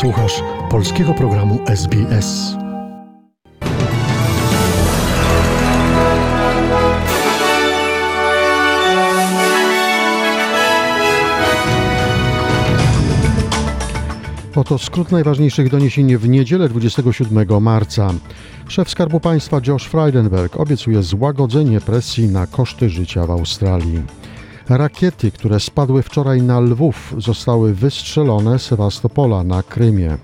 Słuchasz polskiego programu SBS. Oto skrót najważniejszych doniesień w niedzielę 27 marca. Szef Skarbu Państwa Josh Frydenberg obiecuje złagodzenie presji na koszty życia w Australii. Rakiety, które spadły wczoraj na Lwów, zostały wystrzelone z Sewastopola na Krymie.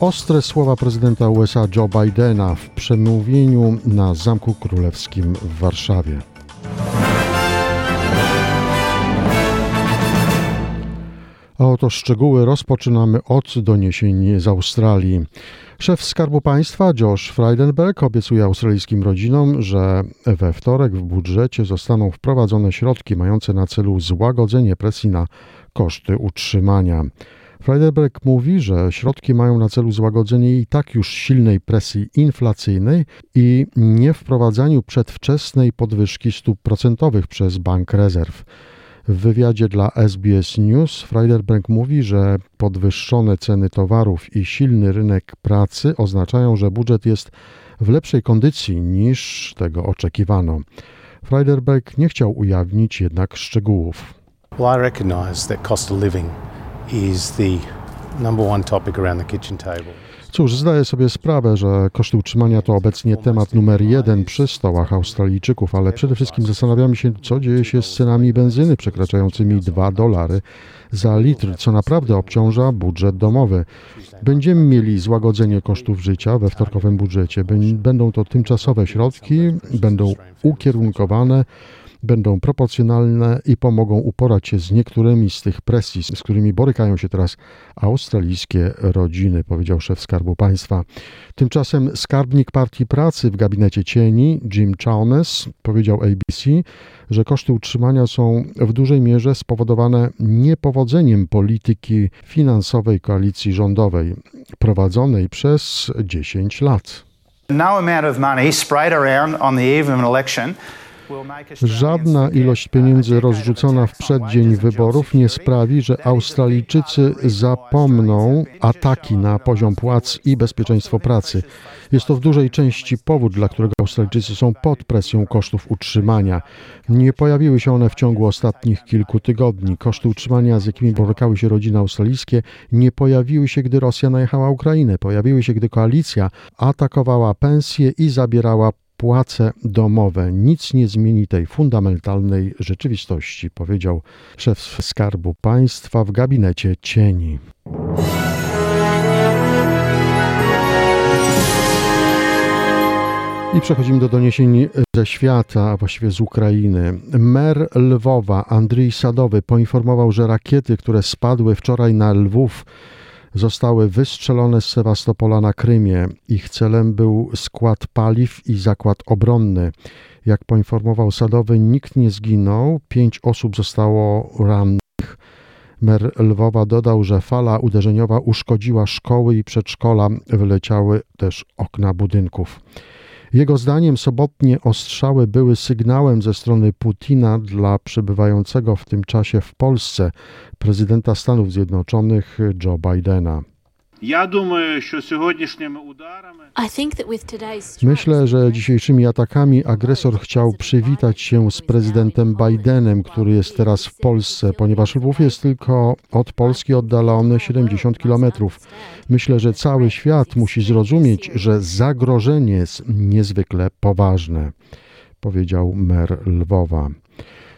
Ostre słowa prezydenta USA Joe Bidena w przemówieniu na Zamku Królewskim w Warszawie. A oto szczegóły rozpoczynamy od doniesień z Australii. Szef Skarbu Państwa Josh Frydenberg obiecuje australijskim rodzinom, że we wtorek w budżecie zostaną wprowadzone środki mające na celu złagodzenie presji na koszty utrzymania. Frydenberg mówi, że środki mają na celu złagodzenie i tak już silnej presji inflacyjnej i nie wprowadzaniu przedwczesnej podwyżki stóp procentowych przez Bank Rezerw. W wywiadzie dla SBS News Freiderberg mówi, że podwyższone ceny towarów i silny rynek pracy oznaczają, że budżet jest w lepszej kondycji niż tego oczekiwano. Freiderberg nie chciał ujawnić jednak szczegółów. Well, I recognise that cost of living is the number one topic around the kitchen table. Cóż, zdaję sobie sprawę, że koszty utrzymania to obecnie temat numer jeden przy stołach Australijczyków, ale przede wszystkim zastanawiamy się, co dzieje się z cenami benzyny przekraczającymi 2 dolary za litr, co naprawdę obciąża budżet domowy. Będziemy mieli złagodzenie kosztów życia we wtorkowym budżecie. Będą to tymczasowe środki, będą ukierunkowane będą proporcjonalne i pomogą uporać się z niektórymi z tych presji, z którymi borykają się teraz australijskie rodziny, powiedział szef Skarbu Państwa. Tymczasem skarbnik Partii Pracy w gabinecie cieni, Jim Chaunes, powiedział ABC, że koszty utrzymania są w dużej mierze spowodowane niepowodzeniem polityki finansowej koalicji rządowej prowadzonej przez 10 lat. No amount of money sprayed around on the eve of an election Żadna ilość pieniędzy rozrzucona w przeddzień wyborów nie sprawi, że Australijczycy zapomną ataki na poziom płac i bezpieczeństwo pracy. Jest to w dużej części powód, dla którego Australijczycy są pod presją kosztów utrzymania. Nie pojawiły się one w ciągu ostatnich kilku tygodni. Koszty utrzymania, z jakimi borykały się rodziny australijskie, nie pojawiły się, gdy Rosja najechała Ukrainę. Pojawiły się, gdy koalicja atakowała pensje i zabierała płace domowe. Nic nie zmieni tej fundamentalnej rzeczywistości, powiedział szef Skarbu Państwa w gabinecie cieni. I przechodzimy do doniesień ze świata, a właściwie z Ukrainy. Mer Lwowa, Andrzej Sadowy, poinformował, że rakiety, które spadły wczoraj na Lwów, zostały wystrzelone z Sewastopola na Krymie. Ich celem był skład paliw i zakład obronny. Jak poinformował Sadowy, nikt nie zginął, pięć osób zostało rannych. Mer Lwowa dodał, że fala uderzeniowa uszkodziła szkoły i przedszkola, wyleciały też okna budynków. Jego zdaniem sobotnie ostrzały były sygnałem ze strony Putina dla przebywającego w tym czasie w Polsce prezydenta Stanów Zjednoczonych Joe Bidena. Myślę, że dzisiejszymi atakami agresor chciał przywitać się z prezydentem Bidenem, który jest teraz w Polsce, ponieważ Lwów jest tylko od Polski oddalony 70 kilometrów. Myślę, że cały świat musi zrozumieć, że zagrożenie jest niezwykle poważne, powiedział mer Lwowa.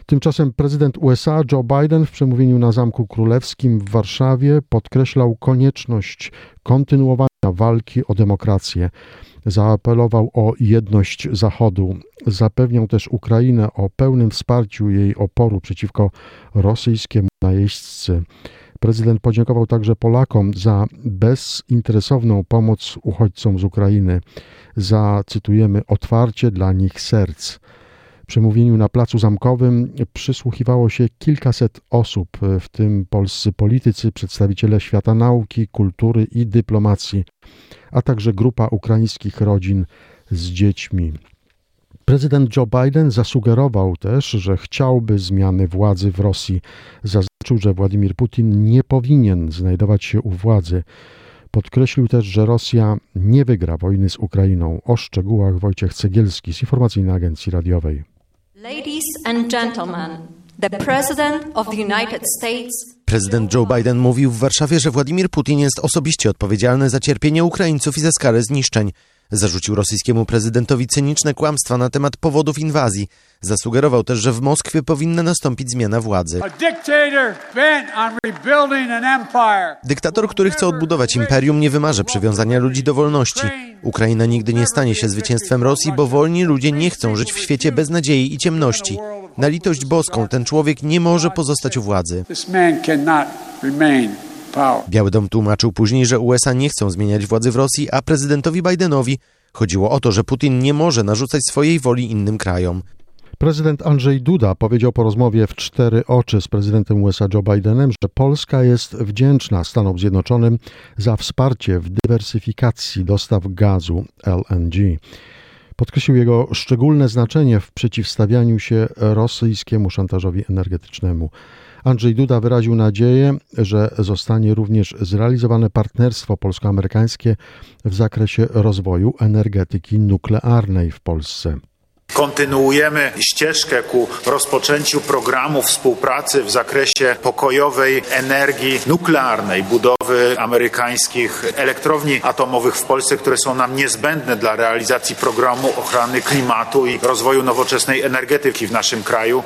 Tymczasem prezydent USA Joe Biden w przemówieniu na Zamku Królewskim w Warszawie podkreślał konieczność kontynuowania walki o demokrację. Zaapelował o jedność Zachodu. Zapewniał też Ukrainę o pełnym wsparciu jej oporu przeciwko rosyjskiemu najeźdźcy. Prezydent podziękował także Polakom za bezinteresowną pomoc uchodźcom z Ukrainy, za, cytujemy, otwarcie dla nich serc. Przemówieniu na Placu Zamkowym przysłuchiwało się kilkaset osób, w tym polscy politycy, przedstawiciele świata nauki, kultury i dyplomacji, a także grupa ukraińskich rodzin z dziećmi. Prezydent Joe Biden zasugerował też, że chciałby zmiany władzy w Rosji. Zaznaczył, że Władimir Putin nie powinien znajdować się u władzy. Podkreślił też, że Rosja nie wygra wojny z Ukrainą. O szczegółach Wojciech Cegielski z Informacyjnej Agencji Radiowej. Ladies and gentlemen, the President of the United States Prezydent Joe Biden mówił w Warszawie, że Władimir Putin jest osobiście odpowiedzialny za cierpienie Ukraińców i za skalę zniszczeń. Zarzucił rosyjskiemu prezydentowi cyniczne kłamstwa na temat powodów inwazji. Zasugerował też, że w Moskwie powinna nastąpić zmiana władzy. A dictator bent on rebuilding an empire. Dyktator, który chce odbudować imperium, nie wymarza przywiązania ludzi do wolności. Ukraina nigdy nie stanie się zwycięstwem Rosji, bo wolni ludzie nie chcą żyć w świecie bez nadziei i ciemności. Na litość boską ten człowiek nie może pozostać u władzy. Biały Dom tłumaczył później, że USA nie chcą zmieniać władzy w Rosji, a prezydentowi Bidenowi chodziło o to, że Putin nie może narzucać swojej woli innym krajom. Prezydent Andrzej Duda powiedział po rozmowie w cztery oczy z prezydentem USA Joe Bidenem, że Polska jest wdzięczna Stanom Zjednoczonym za wsparcie w dywersyfikacji dostaw gazu LNG. Podkreślił jego szczególne znaczenie w przeciwstawianiu się rosyjskiemu szantażowi energetycznemu. Andrzej Duda wyraził nadzieję, że zostanie również zrealizowane partnerstwo polsko-amerykańskie w zakresie rozwoju energetyki nuklearnej w Polsce. Kontynuujemy ścieżkę ku rozpoczęciu programu współpracy w zakresie pokojowej energii nuklearnej, budowy amerykańskich elektrowni atomowych w Polsce, które są nam niezbędne dla realizacji programu ochrony klimatu i rozwoju nowoczesnej energetyki w naszym kraju.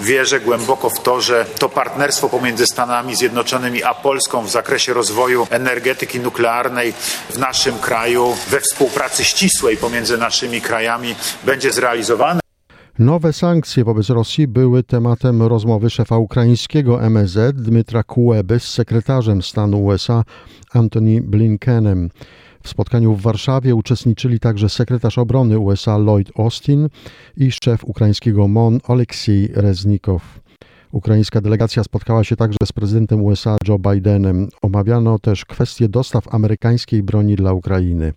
Wierzę głęboko w to, że to partnerstwo pomiędzy Stanami Zjednoczonymi a Polską w zakresie rozwoju energetyki nuklearnej w naszym kraju we współpracy ścisłej pomiędzy naszymi krajami będzie zrealizowane. Nowe sankcje wobec Rosji były tematem rozmowy szefa ukraińskiego MSZ Dmytra Kułeby z sekretarzem stanu USA Antony Blinkenem. W spotkaniu w Warszawie uczestniczyli także sekretarz obrony USA Lloyd Austin i szef ukraińskiego MON Oleksiej Reznikow. Ukraińska delegacja spotkała się także z prezydentem USA Joe Bidenem. Omawiano też kwestię dostaw amerykańskiej broni dla Ukrainy.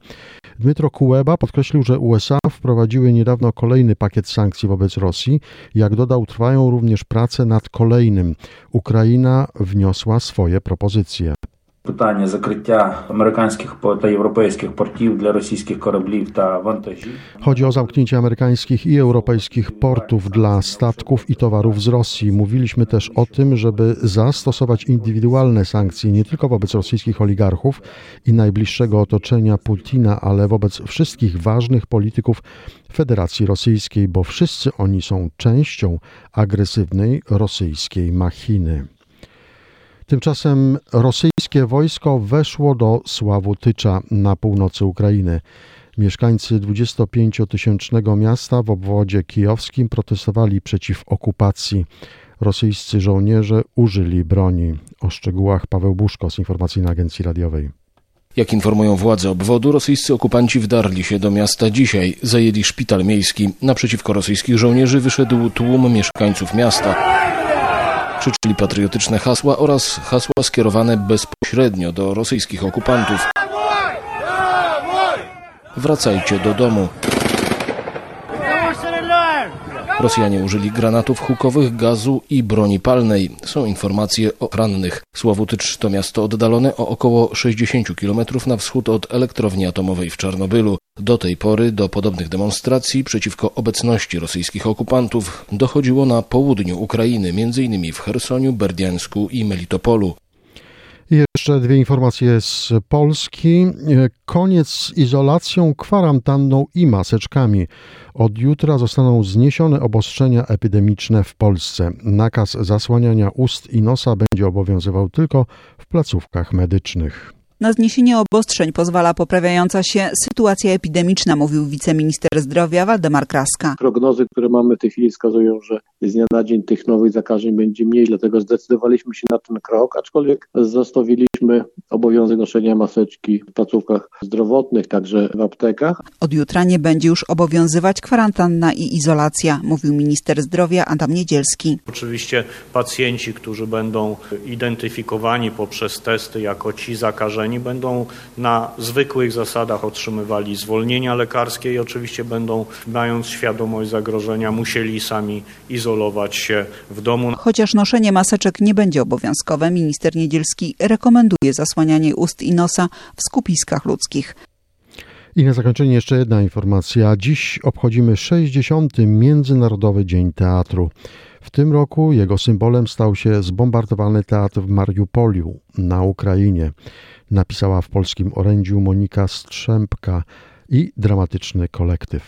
Dmytro Kuleba podkreślił, że USA wprowadziły niedawno kolejny pakiet sankcji wobec Rosji. Jak dodał, trwają również prace nad kolejnym. Ukraina wniosła swoje propozycje. Питання закриття американських по- та європейських портів для російських кораблів та вантажів. Chodzi o zamknięcie amerykańskich i europejskich portów dla statków i towarów z Rosji. Mówiliśmy też o tym, żeby zastosować indywidualne sankcje nie tylko wobec rosyjskich oligarchów i najbliższego otoczenia Putina, ale wobec wszystkich ważnych polityków Federacji Rosyjskiej, bo wszyscy oni są częścią agresywnej rosyjskiej machiny. Tymczasem rosyjskie wojsko weszło do Sławutycza na północy Ukrainy. Mieszkańcy 25-tysięcznego miasta w obwodzie kijowskim protestowali przeciw okupacji. Rosyjscy żołnierze użyli broni. O szczegółach Paweł Buszko z Informacyjnej Agencji Radiowej. Jak informują władze obwodu, rosyjscy okupanci wdarli się do miasta dzisiaj, zajęli szpital miejski. Naprzeciwko rosyjskich żołnierzy wyszedł tłum mieszkańców miasta. Krzyczeli patriotyczne hasła oraz hasła skierowane bezpośrednio do rosyjskich okupantów. Wracajcie do domu. Rosjanie użyli granatów hukowych, gazu i broni palnej. Są informacje o rannych. Sławutycz to miasto oddalone o około 60 km na wschód od elektrowni atomowej w Czarnobylu. Do tej pory do podobnych demonstracji przeciwko obecności rosyjskich okupantów dochodziło na południu Ukrainy, m.in. w Chersoniu, Berdiańsku i Melitopolu. Jeszcze dwie informacje z Polski. Koniec z izolacją, kwarantanną i maseczkami. Od jutra zostaną zniesione obostrzenia epidemiczne w Polsce. Nakaz zasłaniania ust i nosa będzie obowiązywał tylko w placówkach medycznych. Na zniesienie obostrzeń pozwala poprawiająca się sytuacja epidemiczna, mówił wiceminister zdrowia Waldemar Kraska. Prognozy, które mamy w tej chwili wskazują, że z dnia na dzień tych nowych zakażeń będzie mniej, dlatego zdecydowaliśmy się na ten krok, aczkolwiek zostawiliśmy obowiązek noszenia maseczki w placówkach zdrowotnych, także w aptekach. Od jutra nie będzie już obowiązywać kwarantanna i izolacja, mówił minister zdrowia Adam Niedzielski. Oczywiście pacjenci, którzy będą identyfikowani poprzez testy jako ci zakażeni, Oni będą na zwykłych zasadach otrzymywali zwolnienia lekarskie i oczywiście będą, mając świadomość zagrożenia, musieli sami izolować się w domu. Chociaż noszenie maseczek nie będzie obowiązkowe, minister Niedzielski rekomenduje zasłanianie ust i nosa w skupiskach ludzkich. I na zakończenie jeszcze jedna informacja. Dziś obchodzimy 60. Międzynarodowy Dzień Teatru. W tym roku jego symbolem stał się zbombardowany teatr w Mariupoliu na Ukrainie. Napisała w polskim orędziu Monika Strzępka i dramatyczny kolektyw.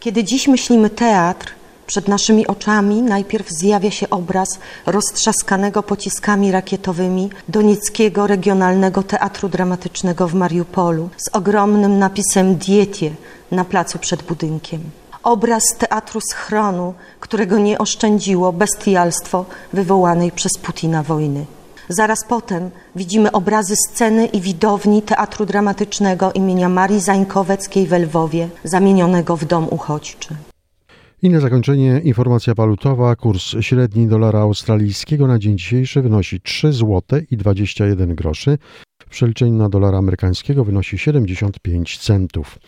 Kiedy dziś myślimy teatr, przed naszymi oczami najpierw zjawia się obraz roztrzaskanego pociskami rakietowymi Donieckiego Regionalnego Teatru Dramatycznego w Mariupolu z ogromnym napisem Dietie na placu przed budynkiem. Obraz teatru schronu, którego nie oszczędziło bestialstwo wywołanej przez Putina wojny. Zaraz potem widzimy obrazy sceny i widowni Teatru Dramatycznego imienia Marii Zańkoweckiej w Lwowie, zamienionego w dom uchodźczy. I na zakończenie informacja walutowa. Kurs średni dolara australijskiego na dzień dzisiejszy wynosi 3 zł i 21 groszy. W przeliczeniu na dolara amerykańskiego wynosi 75 centów.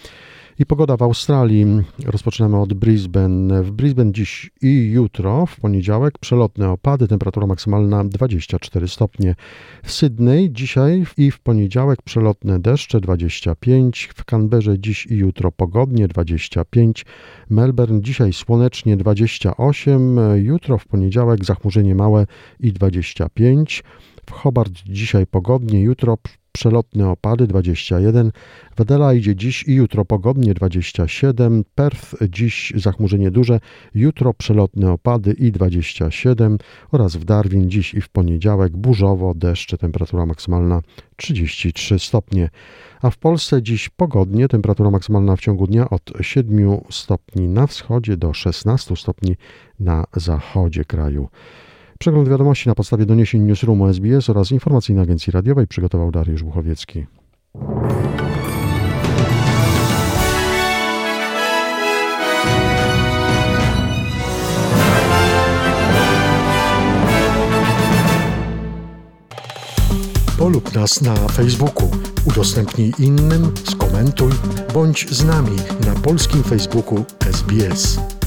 I pogoda w Australii. Rozpoczynamy od Brisbane. W Brisbane dziś i jutro, w poniedziałek, przelotne opady, temperatura maksymalna 24 stopnie. W Sydney dzisiaj i w poniedziałek przelotne deszcze 25. W Canberrze dziś i jutro pogodnie 25. Melbourne dzisiaj słonecznie 28. Jutro w poniedziałek zachmurzenie małe i 25. W Hobart dzisiaj pogodnie, jutro przelotne opady 21, w Adelaide dziś i jutro pogodnie 27, Perth dziś zachmurzenie duże, jutro przelotne opady i 27 oraz w Darwin dziś i w poniedziałek burzowo, deszcze, temperatura maksymalna 33 stopnie. A w Polsce dziś pogodnie, temperatura maksymalna w ciągu dnia od 7 stopni na wschodzie do 16 stopni na zachodzie kraju. Przegląd wiadomości na podstawie doniesień Newsroomu SBS oraz informacyjnej agencji radiowej przygotował Dariusz Buchowiecki. Polub nas na Facebooku, udostępnij innym, skomentuj, bądź z nami na polskim Facebooku SBS.